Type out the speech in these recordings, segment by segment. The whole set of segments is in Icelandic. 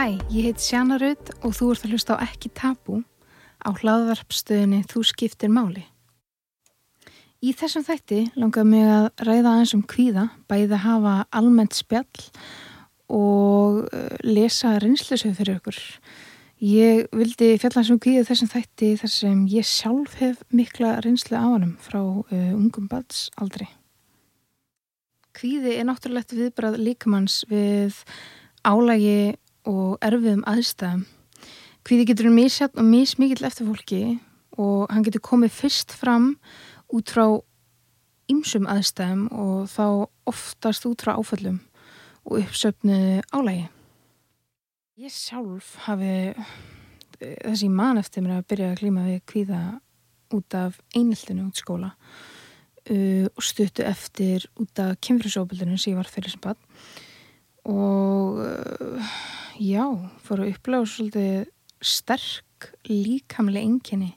Hæ, ég heit Sjana Rudd og þú ert að hlusta á Ekki Tabu á hlaðvarpstöðinni Þú skiptir máli. Í þessum þætti langar mig að ræða aðeins um kvíða, bæði að hafa almennt spjall og uh, lesa reynslusöf fyrir ykkur. Ég vildi fjalla sem kvíða þessum þætti þar sem ég sjálf hef mikla reynslu á hannum frá uh, ungum bads aldrei. Kvíði er náttúrulegt viðbrað líkamanns við álægi og erfiðum aðstæðum. Kvíði getur um mísjátt og mísmikill eftir fólki og hann getur komið fyrst fram út frá ymsum aðstæðum og þá oftast út frá áföllum og uppsöfnu álægi. Ég sjálf hafi þessi mann eftir mér að byrja að klíma við kvíða út af einildinu út skóla uh, og stuttu eftir út af kemfrisóbildinu sem ég var fyrir sem bann og uh, já, fór að upplega svolítið sterk líkamlega enginni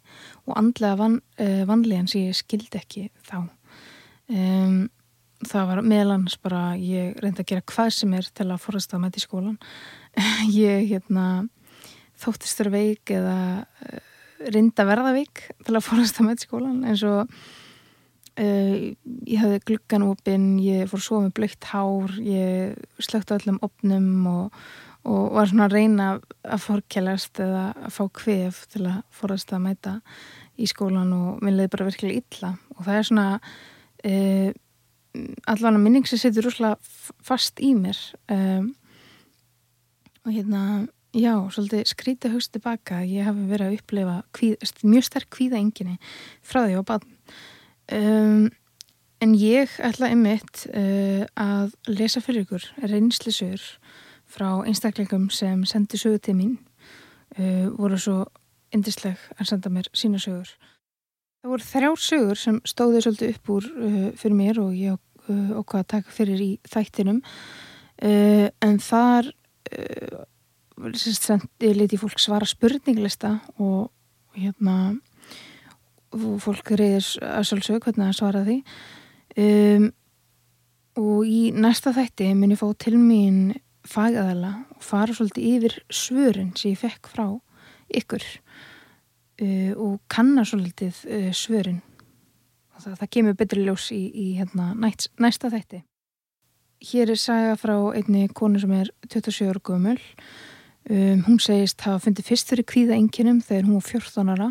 og andlega van, uh, vanlegan sem ég skildi ekki þá. Um, það var meðlans bara ég reyndi að gera hvað sem er til að forast að mæti skólan ég hérna þóttist þér veik eða uh, reyndi að verða veik til að forast að mæti skólan eins og Uh, ég hafði gluggan opinn, ég fór svo með blökt hár, ég slögt á öllum opnum og, og var svona að reyna að fórkjælast eða að fá kvef til að fórast að mæta í skólan og minn leiði bara virkilega illa. Og það er svona uh, allavega minning sem setur rúslega fast í mér. Um, og hérna já, svolítið skrítið högst tilbaka ég hafi verið að upplefa kvíð, mjög sterk kvíða enginni frá því á badn Um, en ég ætla einmitt uh, að lesa fyrir ykkur reynslisur frá einstaklingum sem sendi sögu til mín. Uh, voru svo indisleg að senda mér sína sögur. Það voru þrjár sögur sem stóði svolítið upp úr uh, fyrir mér og ég okkur að taka fyrir í þættinum. En þar ég liti fólk svara spurninglista og hérna og fólk reyðir að sjálfsög hvernig að svara því. Um, og í næsta þætti mun ég fá til mín fagæðala og fara svolítið yfir svörin sem ég fekk frá ykkur uh, og kanna svolítið uh, svörin. Og það, það kemur betri ljós í, í hérna, næst, næsta þætti. Hér er saga frá einni konu sem er 27 ára gömul. Um, hún segist hafa fundið fyrst fyrir kvíða enginum þegar hún var 14 ára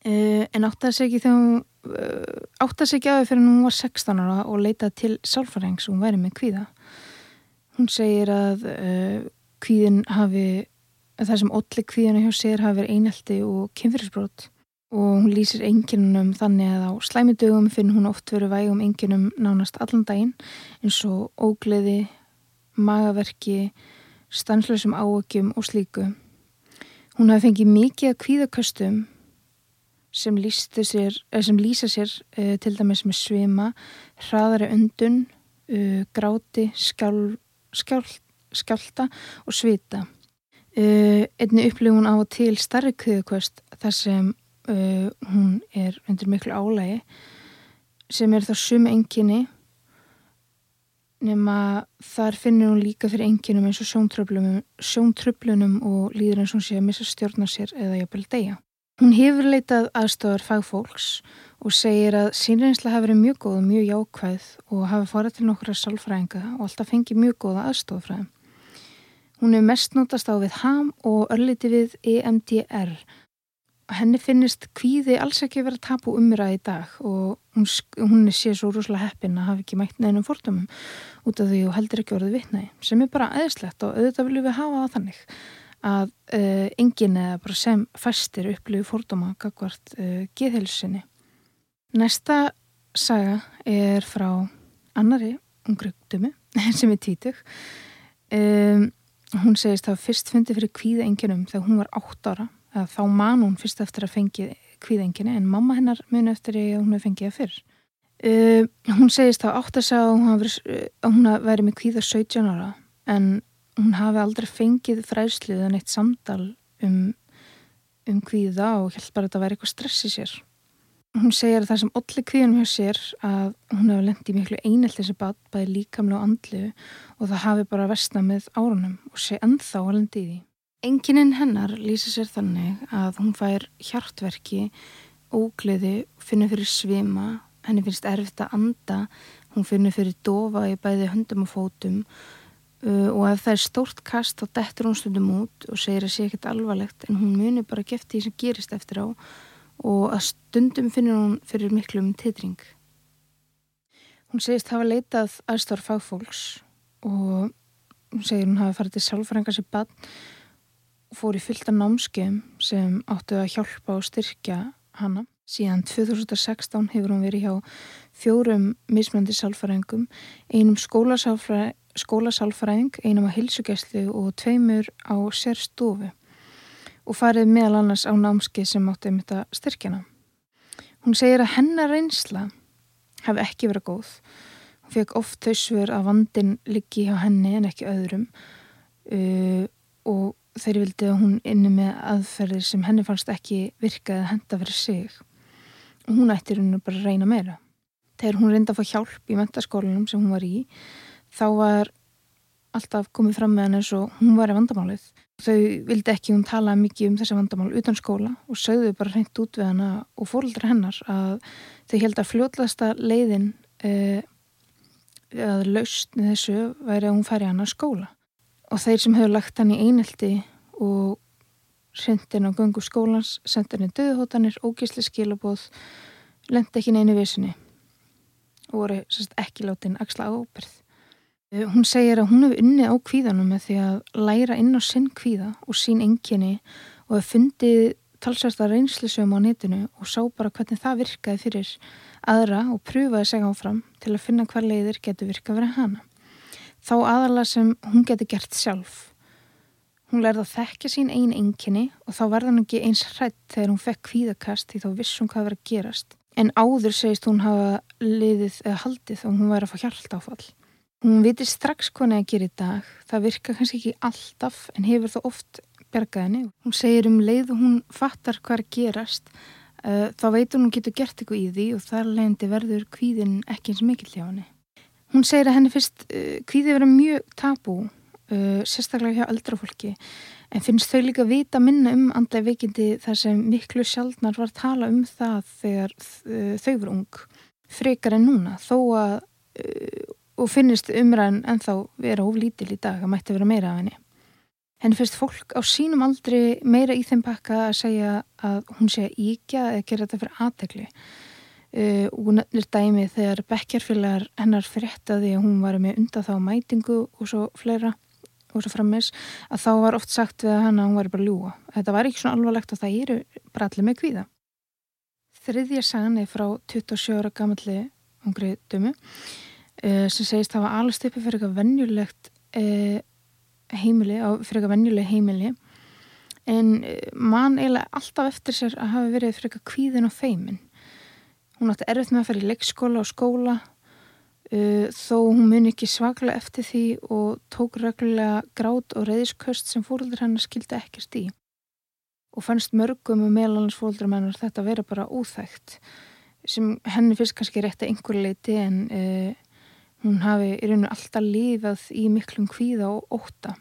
Uh, en áttast ekki þegar hún uh, áttast ekki aðeins fyrir hún var 16 ára og leitað til sálfarhengs og hún væri með kvíða. Hún segir að uh, kvíðin hafi það sem allir kvíðina hjá sér hafi verið einelti og kynfyrirsbrót og hún lýsir enginunum þannig að á slæmidögum finn hún oft verið vægum enginum nánast allan daginn eins og ógleði magaverki stanslösum áökjum og slíku. Hún hafi fengið mikið að kvíðaköstum sem, sér, sem lýsa sér uh, til dæmis með svima, hraðari undun, uh, gráti, skjál, skjál, skjálta og svita. Uh, einni upplifun á til starri kviðkvöst þar sem hún er undir miklu álægi sem er þá sumi enginni nema þar finnir hún líka fyrir enginum eins og sjóntröflunum og líður eins og hún sé að missa stjórnar sér eða jafnvel degja. Hún hefur leitað aðstofar fagfólks og segir að sínreynsla hafi verið mjög góð og mjög jákvæð og hafi farið til nokkura sálfræðinga og alltaf fengið mjög góða aðstofafræðum. Hún er mest notast á við HAM og örliti við EMDR. Henni finnist kvíði alls ekki verið að tapu umræði í dag og hún, hún sér svo rúslega heppin að hafi ekki mætt neinum fórtumum út af því og heldur ekki orðið vittnægi sem er bara aðeinslegt og auðvitað viljum við hafa það þannig að uh, enginn eða bara sem fæstir upplifu fórdóma gagvart uh, geðhelsinni. Næsta saga er frá annari ungrugdumi sem er títug. Um, hún segist að fyrst fundi fyrir kvíða enginum þegar hún var 8 ára. Þá man hún fyrst eftir að fengi kvíða enginni en mamma hennar muni eftir að hún hefði fengið það fyrr. Uh, hún segist að átt að segja að hún hafi verið með kvíða 17 ára en hún hafi aldrei fengið fræðslið en eitt samtal um, um hvíða og held bara að þetta væri eitthvað stress í sér Hún segir að það sem allir kvíðunum hjá sér að hún hefur lendið miklu einelti sem bæði líkamlega og andlu og það hafi bara vestna með árunum og sé ennþá að lendið í því. Engininn hennar lýsa sér þannig að hún fær hjartverki, ógleði, finnur fyrir svima, henni finnst erfitt að anda, hún finnur fyrir dofa í bæði höndum og fótum uh, og ef það er stórt kast þá dettur hún stundum út og segir að sé ekkert alvarlegt en hún munir bara geft því sem gerist eftir á og að stundum finnur hún fyrir miklum titring. Hún segist hafa leitað aðstór fagfólks og hún segir hún hafi farið til sjálfrængas í bann og fór í fylta námskeum sem áttu að hjálpa og styrkja hana. Síðan 2016 hefur hún verið hjá fjórum mismöndi sálfræðingum, einum skólasálfræðing, einum á hilsugjæslu og tveimur á sérstofu og farið meðal annars á námski sem átti um þetta styrkjana. Hún segir að hennar reynsla hefði ekki verið góð. Hún fekk oft þau svör að vandin liggi hjá henni en ekki öðrum uh, og þeirri vildi að hún inni með aðferðir sem henni fannst ekki virkaði að henda fyrir sig. Og hún ætti hún bara að reyna meira. Þegar hún reyndi að fá hjálp í mentaskólanum sem hún var í, þá var alltaf komið fram með henni eins og hún var í vandamálið. Þau vildi ekki hún tala mikið um þessi vandamál utan skóla og sögðu bara hreint út við hana og fóröldra hennar að þau held að fljóðlasta leiðin eh, að lausni þessu væri að hún færi hana að skóla. Og þeir sem hefur lagt hann í einelti og hrindin á gungu skólans, sendir henni döðhótanir, ógísli skilabóð, lendi ekki neinu vissinni og voru ekki látin axla ábyrð. Eh, hún segir að hún hefur unnið á kvíðanum með því að læra inn á sinn kvíða og sín enginni og hefur fundið talsvært að reynslisum á netinu og sá bara hvernig það virkaði fyrir aðra og pröfaði segja áfram til að finna hver leiðir getur virkað verið hana. Þá aðala sem hún getur gert sjálf. Hún lærði að þekka sín einn enginni og þá verða hann ekki eins hrætt þegar hún fekk kvíðakast því þá vissum hvað verið að gerast. En áður segist hún hafa liðið eða haldið og hún væri að fá hjálpt áfall. Hún viti strax hvað henni að gera í dag. Það virka kannski ekki alltaf en hefur þó oft bergað henni. Hún segir um leið og hún fattar hvað er gerast. Uh, þá veitur hún getur gert eitthvað í því og þar leiðandi verður kvíðin ekki eins mikill hjá henni. Hún segir að henni fyrst uh, kvíði vera mjög tabú, uh, sérstaklega hjá eldrafólki. En finnst þau líka vita minna um andlega veikindi þar sem miklu sjálfnar var að tala um það þegar þau voru ung. Frekar en núna þó að og finnist umræðin en þá vera oflítil í dag að mætti vera meira af henni. Henni finnst fólk á sínum aldrei meira í þeim pakka að segja að hún sé að íkja eða gera þetta fyrir aðtegli uh, og nefnir dæmi þegar bekkjarfélagar hennar fréttaði að hún var með undan þá mætingu og svo fleira og svo frammeins að þá var oft sagt við hann að hún var bara ljúa. Þetta var ekki svona alvarlegt og það eru bara allir með kvíða. Þriðja sagan er frá 27 ára gamalli hungri dömu sem segist að var alveg stupið fyrir eitthvað vennjulegt uh, heimili, fyrir eitthvað vennjuleg heimili en uh, mann eiginlega alltaf eftir sér að hafa verið fyrir eitthvað kvíðin og feimin. Hún átti erfitt með að fara í leikskóla og skóla þó hún muni ekki svaklega eftir því og tók reglulega grát og reyðisköst sem fóröldur hennar skildi ekkert í og fannst mörgum og meðalans fóröldur mennar þetta verið bara óþægt sem henni fyrst kannski rétti einhver leiti en uh, Hún hafi í rauninu alltaf lífað í miklum kvíða og óta.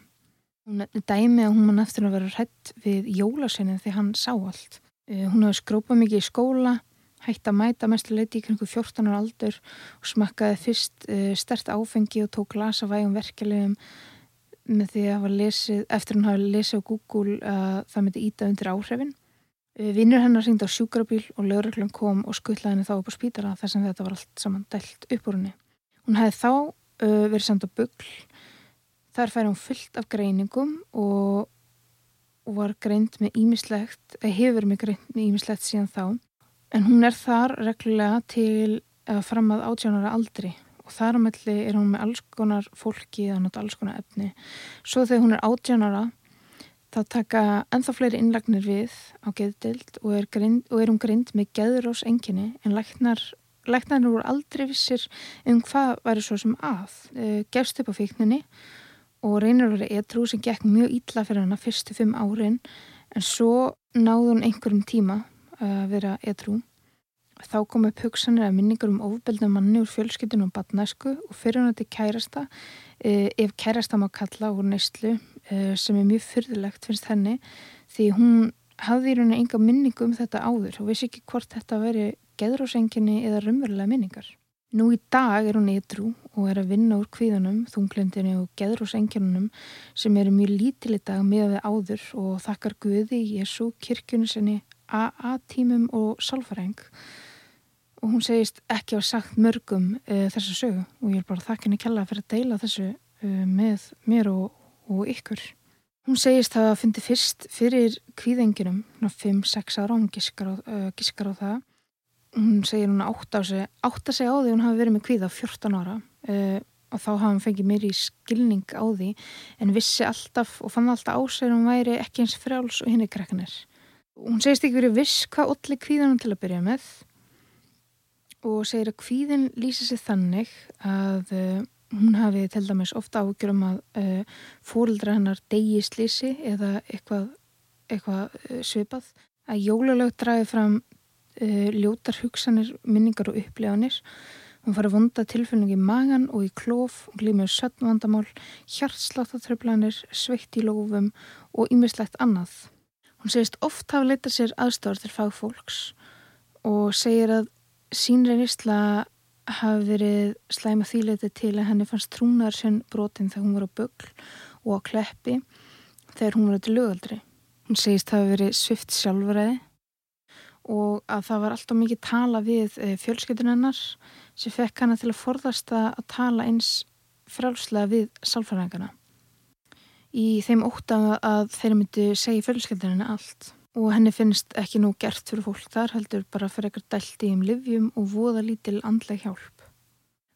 Hún dæmi að hún mann eftir að vera hrætt við jólasveinin því hann sá allt. Eh, hún hafi skrópað mikið í skóla, hætti að mæta mestuleiti í kring 14 ára aldur og smakkaði fyrst eh, stert áfengi og tók glasa vægum verkefliðum með því að lesið, eftir hann hafi lesið á Google að það myndi íta undir áhrifin. Eh, Vinnur hennar ringdi á sjúkrabíl og lögreglum kom og skuttlaði henni þá upp á spítara þar sem þetta var allt saman dælt upp úr henni. Hún hefði þá uh, verið samt á byggl. Þar fær hún fullt af greiningum og, og var greint með ímislegt, eða hefur með greint með ímislegt síðan þá. En hún er þar reglulega til að fram að átjánara aldri og þar á melli er hún með alls konar fólki eða nátt alls konar efni. Svo þegar hún er átjánara þá taka enþá fleiri innlagnir við á geðdild og er, grind, og er hún greint með geðurós enginni en læknar Læknarnir voru aldrei vissir um hvað væri svo sem að. Uh, gefst upp á fíkninni og reynir að vera edru sem gekk mjög ítla fyrir hana fyrstu fimm árin en svo náði hún einhverjum tíma að vera edru Þá kom upp hugsanir að minningar um ofbeldum manni úr fjölskyldun og batnæsku og fyrir hann til kærasta, eh, ef kærasta má kalla úr neyslu, eh, sem er mjög fyrðilegt finnst henni, því hún hafði í rauninni enga minningu um þetta áður og vissi ekki hvort þetta veri geðrósenginni eða rumverulega minningar. Nú í dag er hún ytrú og er að vinna úr kvíðunum, þunglindinu og geðrósenginunum sem eru mjög lítil í dag með við áður og þakkar Guði, Jésu, kirkjunu sinni, AA-tímum og sálfæring og hún segist ekki á sagt mörgum uh, þessa sögu og ég er bara þakkinni kella fyrir að deila þessu uh, með mér og, og ykkur. Hún segist að það fundi fyrst fyrir kvíðenginum, 5-6 ára, hún giskar á, uh, giskar á það hún segir hún átt á sig átt að segja á því hún hafi verið með kvíða 14 ára uh, og þá hafa hún fengið mér í skilning á því en vissi alltaf og fann alltaf á sig hún væri ekki eins frjáls og hinn er krekkanir hún segist ekki verið viss hvað allir kvíðanum til að byrja með og segir að kvíðin lýsa sig þannig að uh, hún hafi til dæmis ofta ágjör um að uh, fórildra hennar degi slísi eða eitthvað, eitthvað svipað. Að jólalög draði fram uh, ljótar hugsanir, minningar og uppleganir. Hún fari vonda tilfinning í magan og í klóf, hún glýmur sötnvandamál, hjartsláttartröflanir, sveitt í lófum og ymmislegt annað. Hún segist oft hafa leitað sér aðstofar til fagfólks og segir að sínreinistla hafi verið slæma þýleiti til að henni fannst trúnar sinn brotin þegar hún var á bögl og á kleppi þegar hún var til lögaldri. Hún segist hafi verið svift sjálfræði og að það var alltaf mikið tala við eh, fjölskyldunennar sem fekk hana til að forðast að tala eins frálslega við sálfræðingana. Í þeim ótaf að þeir myndi segja fjölskyldunenna allt og henni finnst ekki nú gert fyrir fólk þar heldur bara fyrir ekkert dælti um livjum og voða lítil andleg hjálp.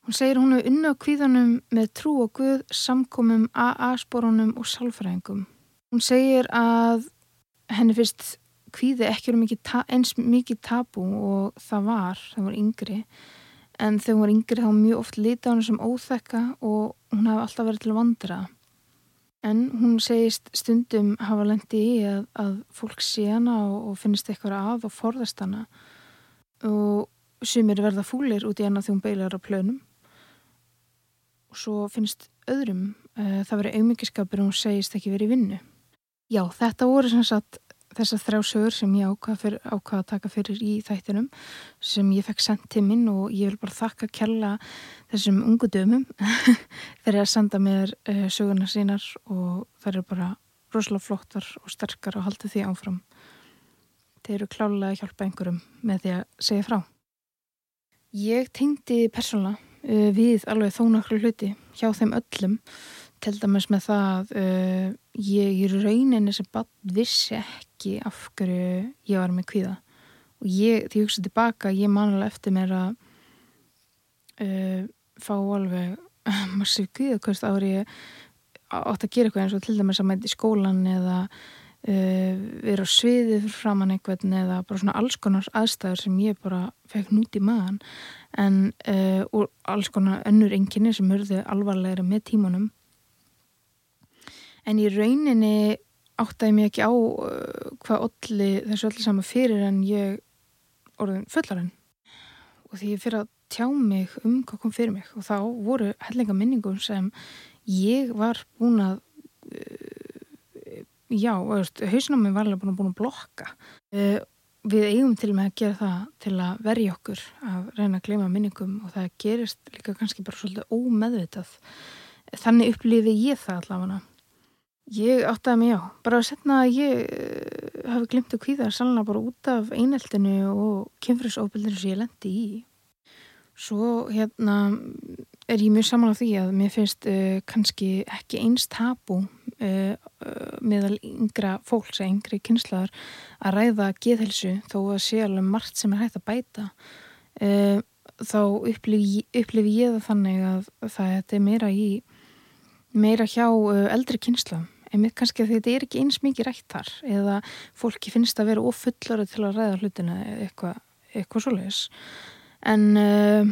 Hún segir hún hefur unna á kvíðanum með trú og guð, samkomum, AA-sporunum og sálfræðingum. Hún segir að henni finnst kvíði ekki mikið eins mikið tabú og það var, það var yngri. En þegar hún var yngri þá mjög oft litað hann sem óþekka og hún hafi alltaf verið til að vandra. En hún segist stundum hafa lendi í að, að fólk sé hana og, og finnist eitthvað að og forðast hana. Og sumir verða fúlir út í hana þegar hún beilar á plönum. Og svo finnst öðrum uh, það verið auðmyggiskapur og hún segist ekki verið í vinnu. Já, þetta voru sem sagt þessar þrjá sögur sem ég ákvaða ákvað að taka fyrir í þættinum sem ég fekk sendt til minn og ég vil bara þakka kjalla þessum ungu dömum fyrir að senda mér uh, sögurnar sínar og það eru bara rosalega flottar og sterkar og haldi því áfram. Þeir eru klálega að hjálpa einhverjum með því að segja frá. Ég tengdi persónulega uh, við alveg þó nokkru hluti hjá þeim öllum til dæmis með það að uh, ég í rauninni sem bann vissi ekki af hverju ég var með kvíða. Og ég, því ég hugsa tilbaka, ég manlega eftir mér að uh, fá alveg massíf kvíða hvort ári átt að gera eitthvað eins og til dæmis að mæta í skólan eða uh, vera á sviði fyrir framann einhvern eða bara svona alls konar aðstæður sem ég bara fekk nút í maðan en uh, og alls konar önnur enginni sem hörðu alvarlega með tímunum en í rauninni áttaði mér ekki á uh, hvað allir þessu allir sama fyrir en ég orðin fullarinn og því ég fyrir að tjá mig um hvað kom fyrir mig. Og þá voru hellinga minningum sem ég var búin að uh, já, hausnámi var alveg búin að búin að blokka. Uh, við eigum til með að gera það til að verja okkur að reyna að gleyma minningum og það gerist líka kannski bara svolítið ómeðvitað. Þannig upplifi ég það allavega Ég áttaði mig á, bara að setna að ég uh, hafi glimt að kvíða sannlega bara út af eineltinu og kynfrisofbildinu sem ég lendi í. Svo hérna er ég mjög saman á því að mér finnst uh, kannski ekki eins tabu uh, meðal yngra fólks eða yngri kynslaðar að ræða geðhelsu þó að sé alveg margt sem er hægt að bæta. Þá upplifi, upplifi ég það þannig að það er meira í meira hjá eldri kynslaðum einmitt kannski að þetta er ekki eins mikið rætt þar eða fólki finnst að vera ofullari til að ræða hlutina eitthvað eitthva svoleiðis. En uh,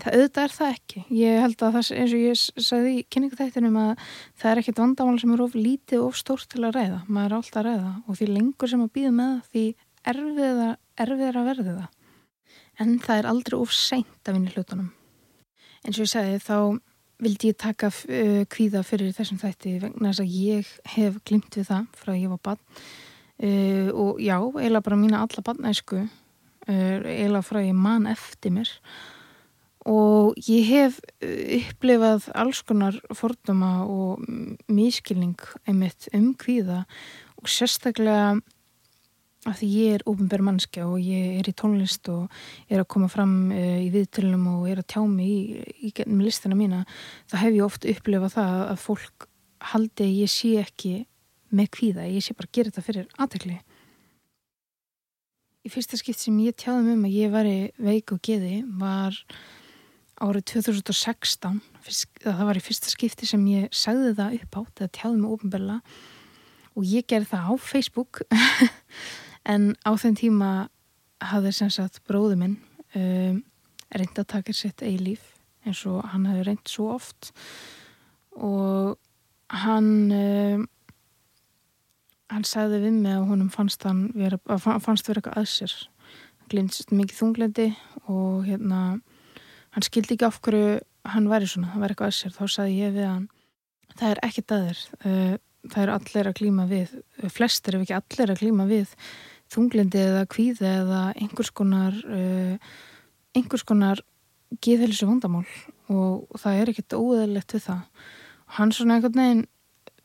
það auðvitað er það ekki. Ég held að það eins og ég sagði í kynningutættinum að það er ekkit vandamál sem er of lítið og stórt til að ræða. Maður er alltaf að ræða og því lengur sem að býða með því erfiðar erfið að verði það. En það er aldrei of seint að vinna hlutunum. En svo ég segði þá vildi ég taka uh, kvíða fyrir þessum þætti vegna þess að ég hef glimt við það frá að ég var bann uh, og já, eiginlega bara mína alla bannæsku uh, eiginlega frá að ég man eftir mér. Og ég hef upplifað alls konar forduma og mískilning einmitt um kvíða og sérstaklega af því ég er ofinbær mannskja og ég er í tónlist og er að koma fram uh, í viðtölunum og er að tjá mig í, í, í listina mína, þá hef ég oft upplifað það að fólk haldi að ég sé ekki með kvíða, ég sé bara að gera þetta fyrir aðtekli. Í fyrsta skipt sem ég tjáði um að ég væri veik og geði var árið 2016, það var í fyrsta skipti sem ég sagði það upp átt, það tjáði mig ofinbærla og ég gerði það á Facebook En á þenn tíma hafði sem sagt bróðu minn um, reynd að taka sitt eigi líf eins og hann hefði reynd svo oft. Og hann um, hann sagði við mig að honum fannst hann vera, fannst vera eitthvað að sér. Hann glimtist mikið þunglendi og hérna hann skildi ekki af hverju hann væri svona, hann væri eitthvað að sér. Þá sagði ég við hann það er ekkit að þér uh, það er allir að klíma við flestir ef ekki allir að klíma við þunglindi eða kvíði eða einhvers konar uh, einhvers konar geðhelsu vandamál og, það er ekkert óðurlegt við það. Og hann svona einhvern veginn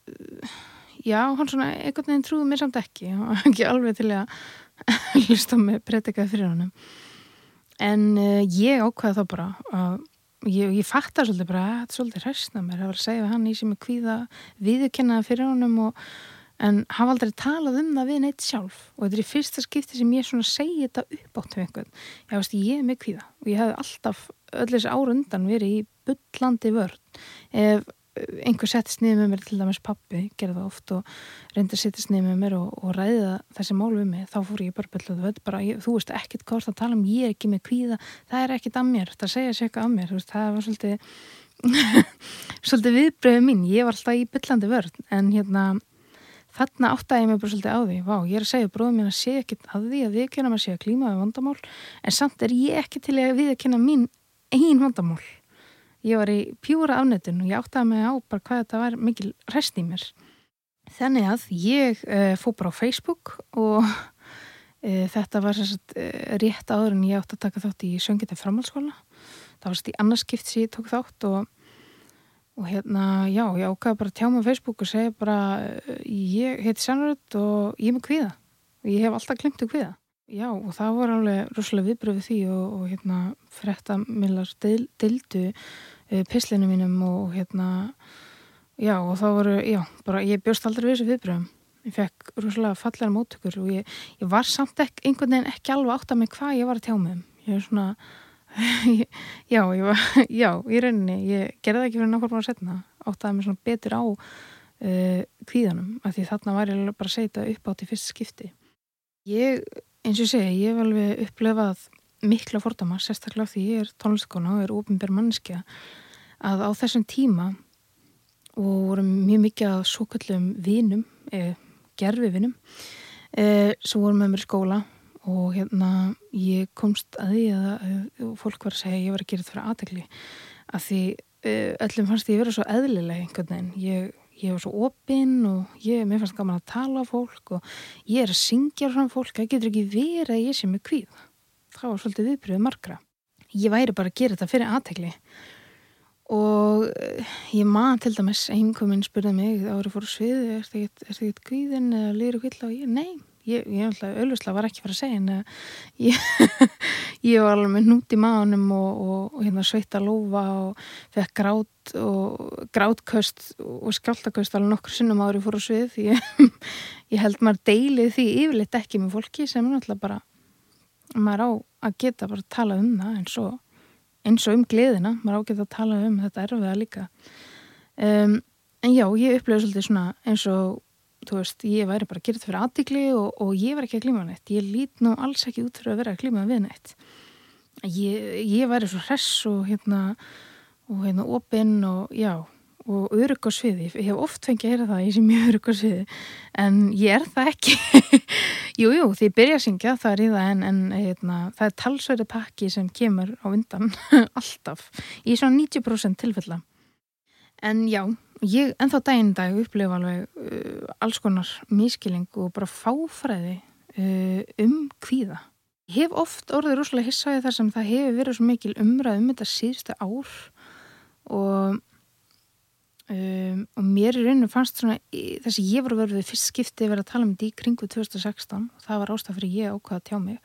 uh, já, hann svona einhvern veginn trúði mér samt ekki og ekki alveg til að hlusta með pretikaði fyrir hann en uh, ég ákvaði þá bara að Ég, ég fattar svolítið bara að þetta er svolítið hræstna mér að vera að segja við hann í sem er kvíða viðkennaði fyrir honum og en hafa aldrei talað um það við neitt sjálf. Og þetta er í fyrsta skipti sem ég svona segi þetta upp átt með einhvern. Ég veist ég er með kvíða. Og ég hef alltaf öll þessi ára undan verið í byllandi vörn. Ef einhver settist niður með mér til dæmis pappi gerði það oft og reyndi að settist niður með mér og, og ræða þessi mál við mig þá fór ég bara ég, þú veist ekkert hvort að tala um ég er ekki með kvíða það er ekkert að mér, það segja sér eitthvað að mér veist, það var svolítið svolítið viðbröðu mín, ég var alltaf í byllandi vörn en hérna þarna áttaði ég mig bara svolítið á því Vá, ég er að segja bróðum mín að sé ekki að því að viðkynna maður sé að klíma við vandamál en samt er ég ekki til að viðkynna mín einn vandamál. Ég var í pjúra afnötun og ég áttaði mig á bara hvað þetta var mikil rest í mér. Þannig að ég uh, fó bara á Facebook og uh, þetta var sagt, uh, rétt áður en ég átti að taka þátt í söngita framhaldsskóla. Það var í annarskipt sem ég tók þátt og og hérna, já, ég ákvaði bara að tjá mig á Facebook og segja bara ég heiti Sannrödd og ég er með kviða og ég hef alltaf glemt um kviða já, og það voru alveg rosalega viðbröfið því og, og hérna frettamillar deil, deildu uh, pislinu mínum og hérna já, og það voru, já, bara ég bjóst aldrei við þessu viðbröfum ég fekk rosalega fallega móttökur og ég, ég var samt ekki, einhvern veginn ekki alveg átt að mig hvað ég var að tjá mig um. Ég er svona já, ég já, í rauninni ég gerði það ekki fyrir nákvæmlega setna áttaði mig svona betur á uh, kvíðanum, af því þarna var ég bara að þetta upp átt í fyrst skipti. Ég, eins og segja, ég hef alveg upplefað mikla fordama sérstaklega því ég er tónlistkona og er ofinbér mannskja að á þessum tíma og vorum mjög mikið að svo kallum vinum, eh, gerfi vinum eh, sem vorum með mér skóla og hérna ég komst að því að, að fólk var að segja að ég var að gera þetta fyrir aðtegli að því uh, öllum fannst ég að vera svo eðlileg einhvern veginn. Ég, ég var svo opinn og ég, mér fannst gaman að tala á fólk og ég er að syngja frá fólk. Það getur ekki verið að ég sé mig kvíð það var svolítið viðbröðið margra. Ég væri bara að gera þetta fyrir aðtegli og uh, ég maður til dæmis einhverjum spurði mig árið fór svið er þetta ekkert kvíðin eða liður kvíðla og ég, nei ég, ég auðvitað var ekki fara að segja en eh, ég, ég var alveg með nút í maðunum og, og, og hérna sveitt að lófa og fekk grát og grátköst og skjáltaköst alveg nokkur sinnum ári fór á svið. Ég held maður deilið því yfirleitt ekki með fólki sem náttúrulega bara maður á að geta bara að tala um það eins og, eins og um gleðina. Maður á að geta að tala um þetta erfiða líka. Um, en já, ég upplöfu svolítið svona eins og þú veist, ég væri bara þetta fyrir aðtikli og, og ég var ekki að klíma neitt. Ég lít nú alls ekki út fyrir að vera að klíma við neitt. Ég, ég væri svo hress og hérna og hérna opinn og já og örug á sviði, ég hef oft fengið að heyra það ég sé mjög örug á sviði en ég er það ekki. Jú, jú, því byrja að syngja, það er í það en, en heitna, það er talsverði pakki sem kemur á undan alltaf. Í svona 90% tilfella. En já, ég ennþá daginn dag upplifa alveg uh, alls konar miskiling og bara fáfræði uh, um kvíða. Ég hef oft orðið rúslega hissaði þar sem það hefur verið svo mikil umræð um þetta síðustu ár og Um, og mér í rauninu fannst svona þess að ég var að verða fyrst skipti að vera að tala um þetta í kringu 2016 og það var ástað fyrir ég ákvaða tjá mig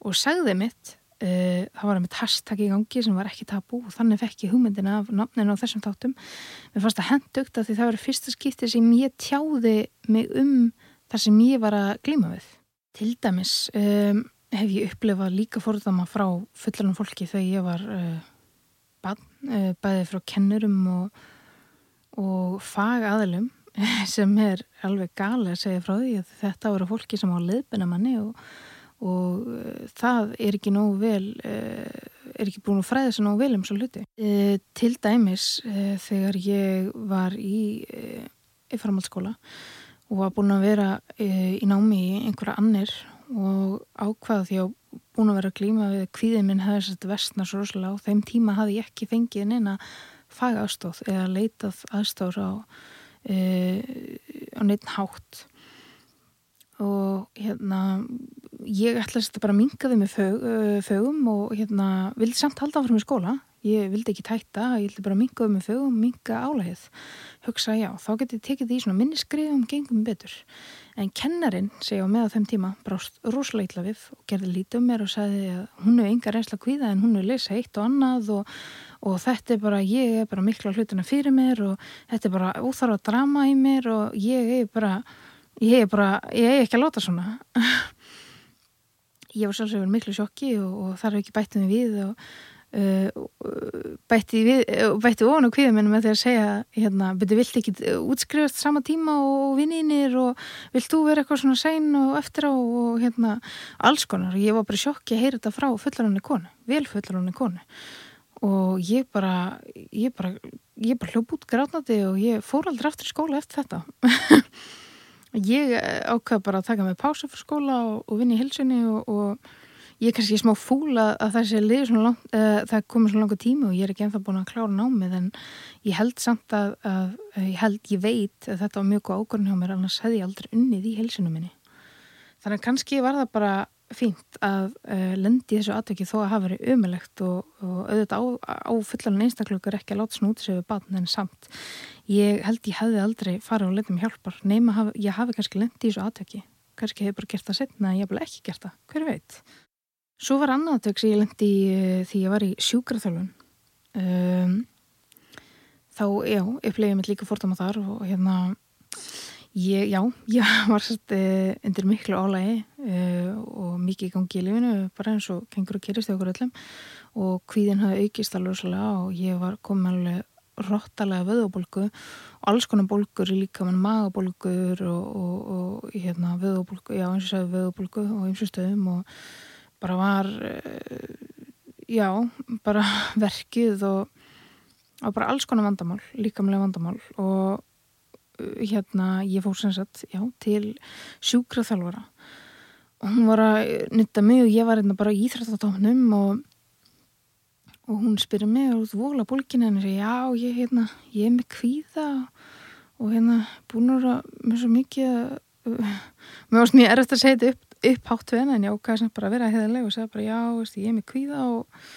og sagði mitt uh, það var mitt hashtag í gangi sem var ekki tabú og þannig fekk ég hugmyndina af nafninu á þessum þáttum. Mér fannst það hendugt að því það var fyrsta skipti sem ég tjáði mig um þar sem ég var að glíma við. Til dæmis um, hef ég upplefað líka fórðama frá fullanum fólki þegar ég var uh, bann, uh, bæðið frá kennurum og og fagaðlum sem er alveg gali að segja frá því að þetta voru fólki sem á leðbina manni og, og uh, það er ekki nógu vel uh, er ekki búin að fræða sér nógu vel um svo hluti. Uh, til dæmis þegar ég var í, í framhaldsskóla og var búin að vera í námi í einhverja annir og ákvaða því að búin að vera glíma við kvíðið minn hefði sett vestna svo rosalega og þeim tíma hafði ég ekki fengið neina fagafstóð eða leitað aðstóður á, e, á neitt hátt og hérna ég ætla að bara mingaði með fög, fögum og hérna vildi samt halda áfram í skóla. Ég vildi ekki tætta, ég vildi bara mingaði með fögum minga álægið, hugsa já þá geti ég tekið því svona minniskriðum gengum betur, en kennarin segja með á þeim tíma, brást rosalega ítla við og gerði lítið um mér og sagði að hún hefur enga reynsla kvíða en hún hefur lesað eitt og annað og og þetta er bara, ég er bara mikla hlutina fyrir mér og þetta er bara óþarf að drama í mér og ég er bara ég er bara, ég er ekki að láta svona. Ég var sjálfsögur miklu sjokki og, og það er ekki bættið mig við og uh, bætti við, bætti ofan og með því að segja, hérna, betur vilt ekki útskrifast sama tíma og vinninir og vilt þú vera eitthvað svona sæn og eftir á? Og hérna alls konar. Og ég var bara sjokki að heyra þetta frá fullarunni konu, vel fullarunni konu. Og ég bara ég bara, bara hljóp út grátnandi og ég fór aldrei aftur í skóla eftir þetta ég ákveð bara að taka mig pása fyrir skóla og, og vinna í hilsunni og, og ég er kannski smá fúla að það sé liður svona langt, uh, það komið svona langa tími og ég er ekki ennþá búin að klára námið en ég held samt að, að ég held, ég veit að þetta var mjög góð ákvörðin hjá mér annars hefði ég aldrei unnið í hilsunum minni. Þannig kannski var það bara fínt að uh, lendi þessu atveki þó að hafa verið umilegt og, og auðvitað á, á fullan einstakleikur ekki að láta snúti sig við batn en samt ég held ég hefði aldrei farið og letið mér hjálpar nema haf, ég hafi kannski lendi þessu atveki kannski hefur bara gert það setna en ég hef bara ekki gert það, hver veit. Svo var annað atvek sem ég lendi uh, því ég var í sjúkraþjálfun. Um, þá, já, upplegið mitt líka fórtama þar og hérna Ég, já, ég var svolítið uh, undir miklu álægi uh, og mikið í gangi í lifinu, bara eins og kengur og kerist í okkur öllum. Og hvíðin hafði aukist alveg svolítið og ég var komið alveg róttalega vöðubólgu og alls konar bólgur líka mann magabólgur og, og, og hérna vöðubólgu, já eins og segði vöðubólgu og eins og stöðum og bara var, uh, já, bara verkið og, og bara alls konar vandamál, líkamlega vandamál. Og hérna, ég fór sem sagt, já, til sjúkraþjálfara. Og hún var að nutta mig og ég var hérna bara í Íþrættatóknum og og hún spyrir mig út vola bólkinu en ég já, ég, hérna, ég er með kvíða og hérna búin að með svo mikið uh, mér varst mjög erfitt að segja þetta upp, upp hátt við henni en ég ákvæði sem bara að vera heðileg og segja bara já, veist, ég er með kvíða og,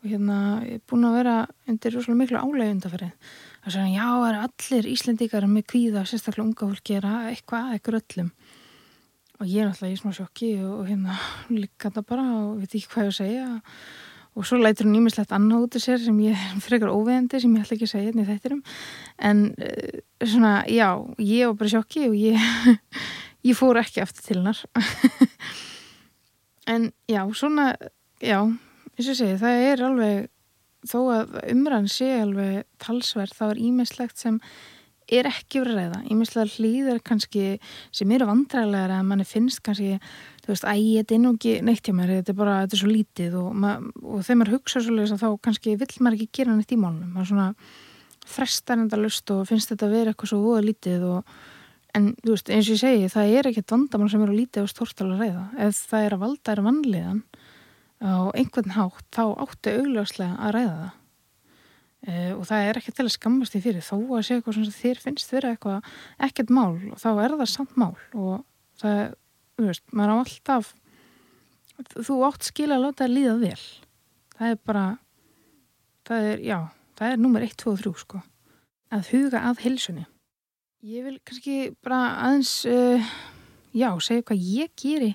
og hérna, ég er búin að vera undir rosalega miklu álega undarferðið það er svona, já, er allir Íslendikar með kvíða, sérstaklega unga fólki er eitthvað, eitthvað öllum? Og ég er alltaf í smá sjokki og, og hérna líka þetta bara og veit ekki hvað ég að segja. Og svo lætur hún ímislegt annað út af sér sem ég frekar óveðandi sem ég ætla ekki að segja hérna í þettirum en uh, svona, já, ég var bara sjokki og ég ég fór ekki eftir til hennar. En já, svona já, eins og segi, það er alveg þó að umræðan sé alveg talsverð þá er ímislegt sem er ekki verið ræða, ímislega hlýðar kannski sem eru vandræðilegar að manni finnst kannski, þú veist, æg, þetta er nú ekki neitt hjá mér, þetta er bara, þetta er svo lítið. Og, og þegar maður hugsa svo leiðis að þá kannski vill maður ekki gera neitt í málunum maður svona frestar enda lust og finnst þetta að vera eitthvað svo voða lítið og en þú veist, eins og ég segi, það er ekkert vandamál sem eru lítið og stórtal að ræða. Ef það er að valda er vanliðan á einhvern hátt, þá áttu augljóslega að ræða það. Uh, og það er ekki til að skammast því fyrir þó að segja eitthvað sem þér finnst vera eitthvað ekkert mál og þá er það samt mál. Og það, þú veist, maður á alltaf þú átt skila að láta það líða vel. Það er bara það er, já, það er nummer 1, 2 og 3 sko, að huga að hilsunni ég vil kannski bara aðeins uh, já, segja hvað ég geri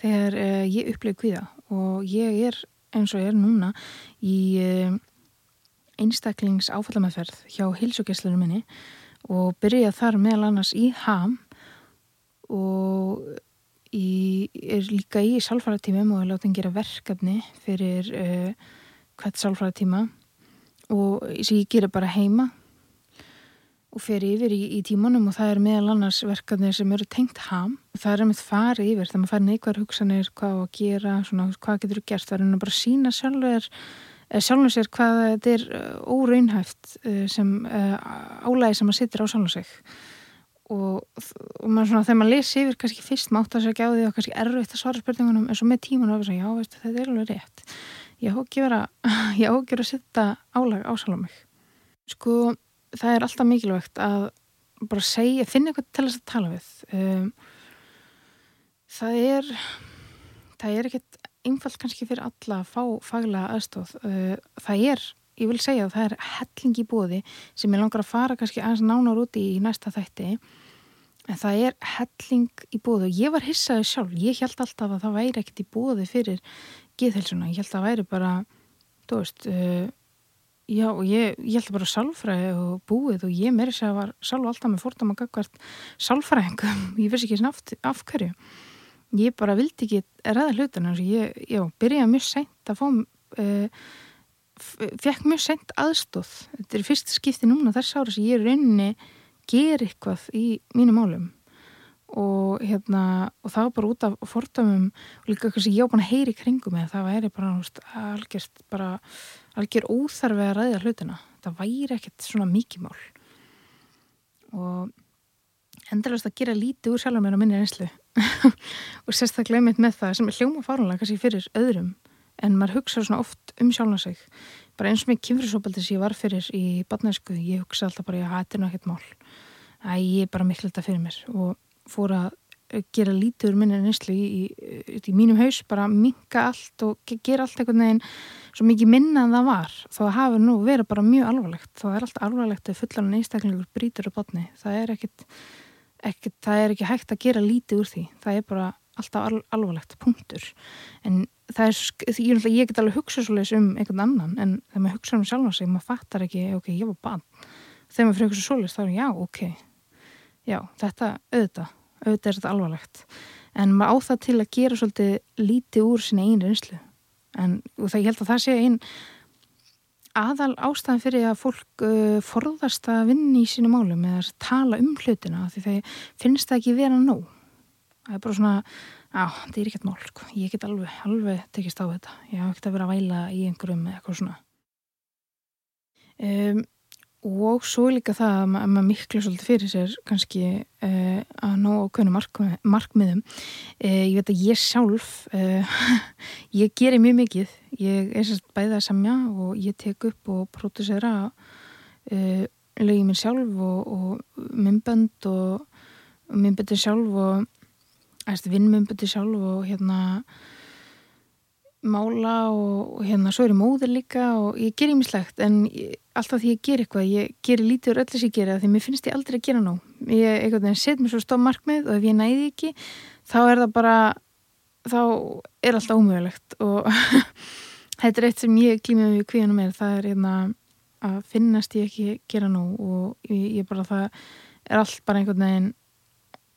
þegar uh, ég upplegu kvíða og ég er eins og ég er núna í uh, einstaklings áfallameðferð hjá hilsugesslunum minni og byrja þar meðal annars í ham og í, er líka í sálfæratímum og er látið að gera verkefni fyrir uh, hvert sálfæratíma og sem ég gera bara heima og fer yfir í, í tímanum og það er meðal annars verkefni sem eru tengt ham. Og það er með farið yfir þegar maður fær neikvar hugsanir hvað að gera, svona, hvað getur þú gert? Það er bara að sína sjálfur sjálfur sér hvað þetta er óraunhæft sem álægi sem maður sittir á sjálfur sig. Og, og maður svona, þegar maður lesi yfir kannski fyrst mátt að segja á því og kannski erfitt að svara spurningunum en svo með tíman og já, veistu, þetta er alveg rétt. Ég ég hókir að setja álag ásala mig. Sko, það er alltaf mikilvægt að bara segja, finna eitthvað til þess að tala við. Um, það er það er ekkert einfalt kannski fyrir alla að fá faglega aðstóð uh, það er ég vil segja að það er helling í bóði sem ég langar að fara kannski aðeins nánar úti í næsta þætti. En það er helling í bóði og ég var hissaði sjálf, ég held alltaf að það væri ekkert í bóði fyrir geðhelsuna, ég held að það væri bara þú veist uh, já ég, ég held bara sálfræði og búið og ég meiri segja var sálf alltaf með fórtum að gagvart sálfræðingum. Ég vissi ekki svona af, af hverju. Ég bara vildi ekki ræða hlutan ég, já, byrjaði mjög seint að fá uh, fekk mjög sent aðstóð þetta er fyrst skipti núna þess ára sem ég er rauninni ger eitthvað í mínu málum og hérna og það var bara út af fordamum og líka kannski ég á bara að heyri kringum með það væri bara algjörst bara algjör óþarfi að ræða hlutina. Það væri ekkert svona mikið mál. Og endurlega að gera lítið úr sjálf mér á minni einslu og sérstaklega með það sem er hljóma fárunlega kannski fyrir öðrum en maður hugsa svona oft um sjálfna sig. Bara eins og með kynfrisopaldi sem ég var fyrir í badnæsku, ég hugsa alltaf bara þetta er náttúrulega ekkert mál. Að ég er bara miklu þetta fyrir mér. Og fór að gera lítur minni nýslu í, í, í mínum haus, bara minka allt og gera allt einhvern veginn svo mikið minna en það var, þá hafi nú verið bara mjög alvarlegt, þá er allt alvarlegt að fullan einstaklingur brítur á badni það er ekkit, ekkit það er ekki hægt að gera lítið úr því, það er bara alltaf al alvarlegt punktur. En það er, ég, ég get alveg hugsa svolítið um einhvern annan en þegar maður hugsa um sjálf og sig, maður fattar ekki ok, ég var bann, þegar maður fyrir hugsa svolítið þá er já, ok, já þetta, auðvitað, auðvitað er þetta alvarlegt. En maður á það til að gera svolítið lítið úr sinni einu reynslu. En það ég held að það sé einn aðal ástæðan fyrir að fólk uh, forðast að vinna í sínu málum eða tala um hlutina því þeir finnst það ekki vera nóg. Það er bara svona, á, þetta er ekkert mál sko. ég get alveg, alveg tekist á þetta. Ég hafa ekkert að vera að væla í einhverjum eitthvað svona. Um, og svo líka það að ma maður miklu svolítið fyrir sér kannski uh, að ná ákveðinu markmið, markmiðum. Uh, ég veit að ég sjálf uh, ég gerir mjög mikið. Ég er sérst bæðið að samja og ég tek upp og pródusera lögið mér sjálf og, myndbönd og, myndböndir sjálf og vinnmumbuti sjálf og hérna mála og, og hérna svo er ég móður líka og ég ger ímislegt en ég, alltaf því ég ger eitthvað. Ég ger lítið úr öllu sem ég gera því mér finnst ég aldrei að gera nóg. Ég set mér svo stóð markmið og ef ég næði ekki þá er það bara þá er alltaf ómögulegt. Og þetta er eitt sem ég glýmið við kvíðanum er það er hérna að finnast ég ekki gera nóg og ég, ég bara það er allt bara einhvern veginn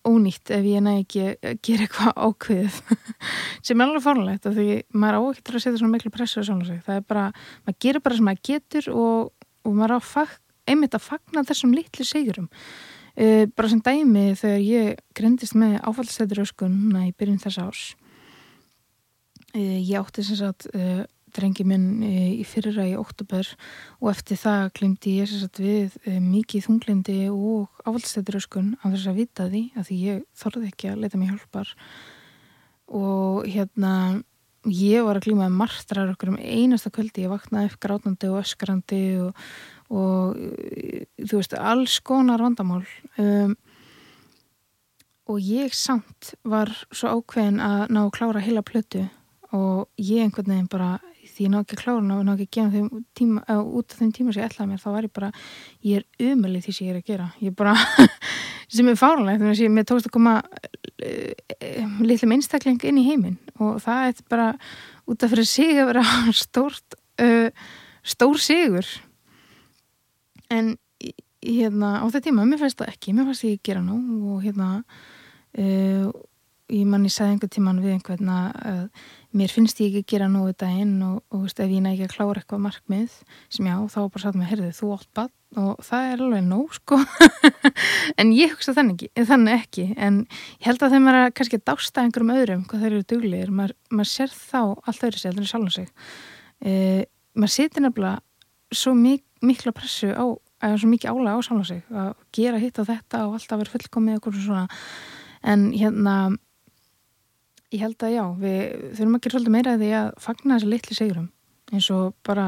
ónýtt ef ég næ ekki að gera eitthvað ákveðið sem er alveg fórnlegt af því maður á ekki til að setja svona miklu pressu á svona sig, það er bara, maður gerir bara sem maður getur og, og maður á fag, einmitt að fagna þessum litlu sigurum. Uh, bara sem dæmi þegar ég grindist með áfallstættur öskun núna í byrjun þess ás uh, ég átti sem sagt uh, drengi minn í fyrra í oktober og eftir það glimti ég sérsagt við mikið þunglindi og áfaldstættiröskun af þess að vita því að því ég þorði ekki að leita mig hjálpar. Og hérna ég var að glímaði marstrar okkur um einasta kvöldi, ég vaknaði upp grátnandi og öskrandi og, og þú veist, alls konar vandamál. Um, og ég samt var svo ákveðin að ná að klára heila plötu og ég einhvern veginn bara því ég ná ekki að klára og ná ekki að þeim tíma, uh, út af þeim tíma sem ég ætlaði mér þá var ég bara, ég er umöldið því sem ég er að gera. Ég bara, sem er fáralegt þannig að ég tókst að koma uh, litlum einstakling inn í heiminn og það er bara út af fyrir sig að vera stórt uh, stór sigur. En hérna á þetta tíma, mér fannst það ekki. Mér fannst ég að gera nú og hérna og ég manni sagði einhver tíman við einhvern að mér finnst ég ekki að gera nógu þetta inn og, og veist, ef ég næ ekki að klára eitthvað markmið sem já, þá bara satt mér, herðið, þú átt bann og það er alveg nóg, sko. En ég hugsa þannig þannig ekki. En ég held að þeim er að kannski dásta einhverjum öðrum, hvað þeir eru duglir maður, maður sér þá allt öðru sig, allir sjálf sig. E, maður setir nefnilega svo mik mikla pressu á, eða svo mikið álega á sjálf sig að gera hitt á þetta og alltaf vera fullkomið og svona. En hérna ég held að já, við þurfum að gera svolítið meira því að fagna þessi litli sigurum. Eins og bara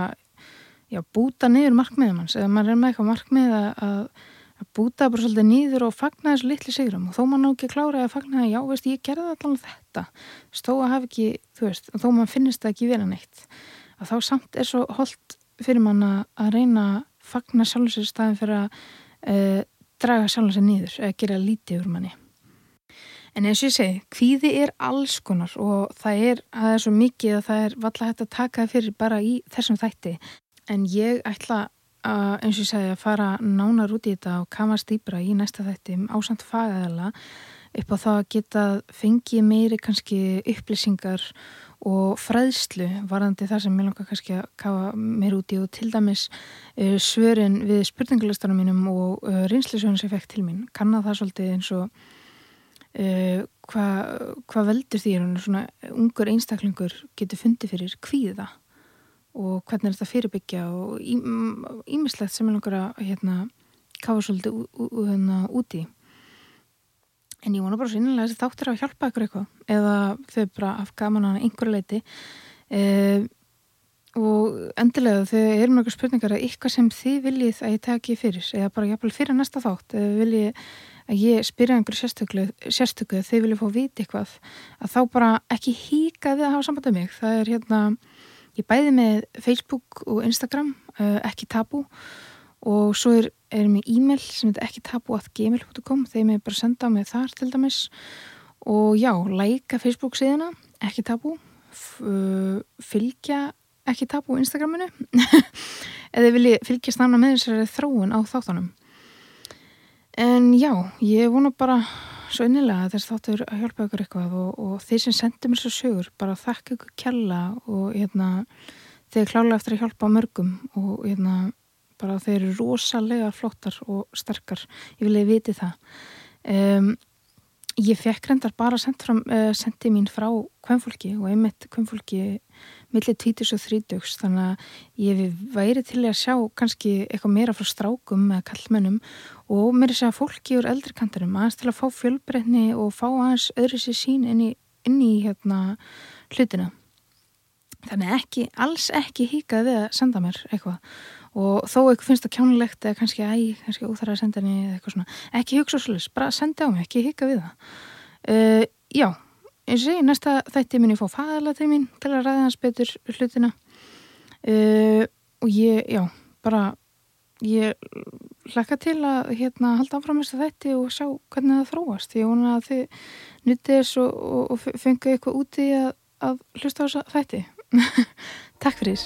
já, búta niður markmiðum hans. Eða maður er með eitthvað markmið að, að, að búta bara svolítið niður og fagna þessi litli sigurum. Og þó maður ná ekki klára að fagna að já, veist, ég gerði allavega þetta. Þó að hafa ekki, þú veist, þó maður finnist það ekki vera neitt að þá samt er svo holdt fyrir mann að reyna að fagna sjálfsins staðin fyrir að uh, draga sjálfsins niður eða gera lítið úr manni En eins og ég segi, hvíði er alls konar og það er, það er svo mikið að það er valla hægt að taka fyrir bara í þessum þætti. En ég ætla að, eins og ég segi, að fara nánar út í þetta og kama stýpra í næsta þætti ásamt fagæðala upp á það að geta fengið meiri kannski upplýsingar og fræðslu varðandi það sem ég langar kannski að kafa meir út í og til dæmis uh, svörin við spurningulistanum mínum og uh, reynslisjónum sem fekk til mín. Kanna það svolítið eins og uh, hvað hva veldur því að svona ungur einstaklingur getur fundið fyrir kvíða? Og hvernig er þetta fyrirbyggja? Og ímislegt sem er langar að hérna, kafa svolítið hérna, úti en ég vona bara innilega að þáttir að hjálpa ykkur eitthvað. Eða þau bara af gaman að einhverju leiti uh, og endilega þau eru mjög spurningar að eitthvað sem þið viljið að ég taki fyrir? Eða bara jafnvel fyrir næsta þátt? Eða viljið að ég spyrja einhverju sérstöku þegar þið vilja fá viti eitthvað að þá bara ekki híka við að hafa samband um mig. Það er hérna, ég bæði með Facebook og Instagram uh, ekki tabu og svo er, er mér e-mail sem er ekki tabu að gmail.com þegar mér bara senda á mig þar til dæmis. Og já, læka Facebook síðana ekki tabu uh, fylgja ekki tabu Instagraminu. Eða vilji fylgjast nána með þessari þróun á þáttanum En já, ég vona bara svo innilega að þess þáttur að hjálpa ykkur eitthvað og, og þeir sem sendir mér svo sögur bara þakka ykkur kella og hérna, þeir klála eftir að hjálpa mörgum og hérna, bara þeir eru rosalega flottar og sterkar, ég vilja viti það. Um, ég fekk reyndar bara fram, uh, sendi mín frá kvennfólki og einmitt kvennfólki millir 20 og 30 þannig að ég væri til að sjá kannski eitthvað meira frá strákum eða kallmennum og mér er að segja fólki úr eldrikantarum aðeins til að fá fjölbreytni og fá aðeins öðru sér sín inn í, inn í hérna, hlutina. Þannig ekki, alls ekki híkað við að senda mér eitthvað. Og þó eitthvað finnst það kjánulegt eða kannski æg, kannski úþara að senda henni eitthvað svona, ekki hugsa svolítið, bara senda á mig ekki híka við það. Uh, já eins og ég, næsta þætti minn ég fá fæðala til mín til að ræða hans betur hlutina. Uh, og ég, já, bara ég hlakka til að hérna halda áfram þess að þætti og sjá hvernig það þróast. Ég vona að þið nutið þess og, og, og fengu eitthvað úti að, að hlusta á þess að þætti. Takk fyrir